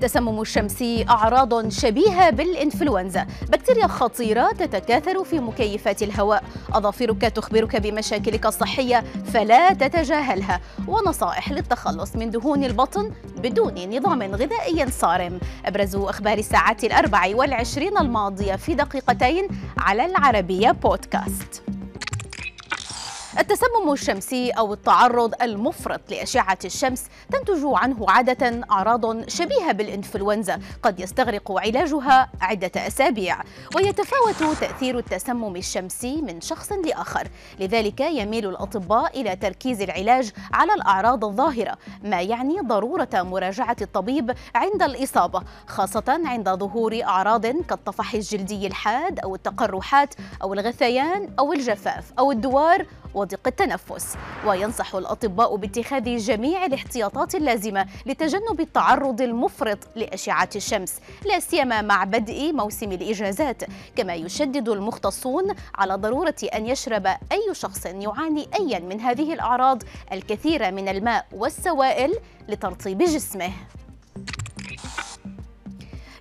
التسمم الشمسي أعراض شبيهة بالإنفلونزا. بكتيريا خطيرة تتكاثر في مكيفات الهواء. أظافرك تخبرك بمشاكلك الصحية فلا تتجاهلها. ونصائح للتخلص من دهون البطن بدون نظام غذائي صارم. أبرز أخبار الساعات الأربع والعشرين الماضية في دقيقتين على العربية بودكاست. التسمم الشمسي أو التعرض المفرط لأشعة الشمس تنتج عنه عادة أعراض شبيهة بالإنفلونزا قد يستغرق علاجها عدة أسابيع ويتفاوت تأثير التسمم الشمسي من شخص لآخر. لذلك يميل الأطباء إلى تركيز العلاج على الأعراض الظاهرة ما يعني ضرورة مراجعة الطبيب عند الإصابة خاصة عند ظهور أعراض كالطفح الجلدي الحاد أو التقرحات أو الغثيان أو الجفاف أو الدوار وضيق التنفس. وينصح الأطباء باتخاذ جميع الاحتياطات اللازمة لتجنب التعرض المفرط لأشعة الشمس لا سيما مع بدء موسم الإجازات. كما يشدد المختصون على ضرورة أن يشرب أي شخص يعاني أيا من هذه الأعراض الكثير من الماء والسوائل لترطيب جسمه.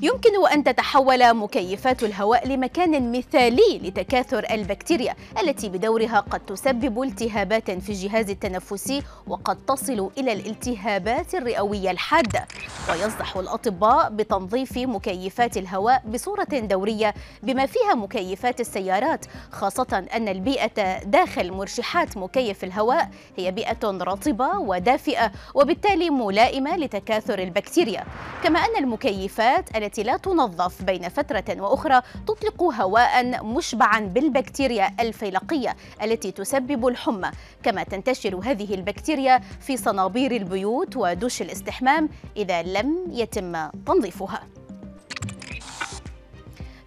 يمكن أن تتحول مكيفات الهواء لمكان مثالي لتكاثر البكتيريا التي بدورها قد تسبب التهابات في الجهاز التنفسي وقد تصل إلى الالتهابات الرئوية الحادة. وينصح الأطباء بتنظيف مكيفات الهواء بصورة دورية بما فيها مكيفات السيارات خاصة أن البيئة داخل مرشحات مكيف الهواء هي بيئة رطبة ودافئة وبالتالي ملائمة لتكاثر البكتيريا. كما أن المكيفات التي التي لا تنظف بين فترة وأخرى تطلق هواء مشبعا بالبكتيريا الفيلقية التي تسبب الحمى. كما تنتشر هذه البكتيريا في صنابير البيوت ودش الاستحمام إذا لم يتم تنظيفها.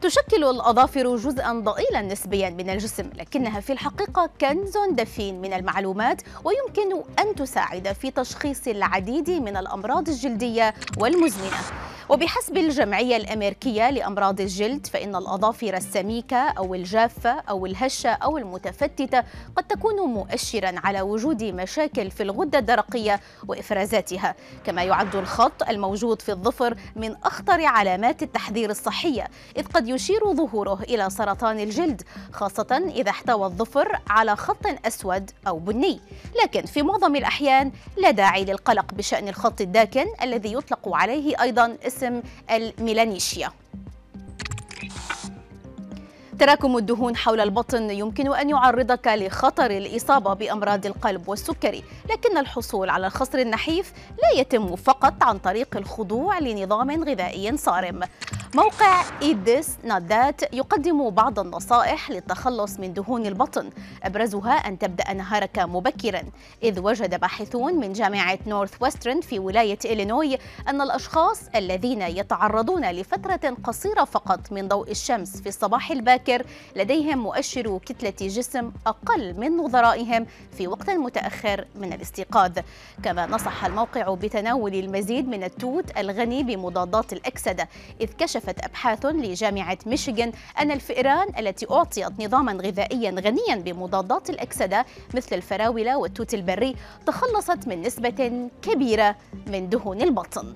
تشكل الأظافر جزءا ضئيلا نسبيا من الجسم لكنها في الحقيقة كنز دفين من المعلومات ويمكن أن تساعد في تشخيص العديد من الأمراض الجلدية والمزمنة. وبحسب الجمعية الأمريكية لأمراض الجلد فإن الأظافر السميكة أو الجافة أو الهشة أو المتفتتة قد تكون مؤشرا على وجود مشاكل في الغدة الدرقية وإفرازاتها. كما يعد الخط الموجود في الظفر من أخطر علامات التحذير الصحية إذ قد يشير ظهوره إلى سرطان الجلد خاصة إذا احتوى الظفر على خط أسود أو بني. لكن في معظم الأحيان لا داعي للقلق بشأن الخط الداكن الذي يطلق عليه أيضا اسم الميلانيشيا. تراكم الدهون حول البطن يمكن أن يعرضك لخطر الإصابة بأمراض القلب والسكري لكن الحصول على الخصر النحيف لا يتم فقط عن طريق الخضوع لنظام غذائي صارم. موقع Not That يقدم بعض النصائح للتخلص من دهون البطن. أبرزها أن تبدأ نهارك مبكرا. إذ وجد باحثون من جامعة نورث ويسترن في ولاية إلينوي أن الأشخاص الذين يتعرضون لفترة قصيرة فقط من ضوء الشمس في الصباح الباكر لديهم مؤشر كتلة جسم أقل من نظرائهم في وقت متأخر من الاستيقاظ. كما نصح الموقع بتناول المزيد من التوت الغني بمضادات الأكسدة إذ كشف كشفت أبحاث لجامعة ميشيغان أن الفئران التي أعطيت نظاما غذائيا غنيا بمضادات الأكسدة مثل الفراولة والتوت البري تخلصت من نسبة كبيرة من دهون البطن.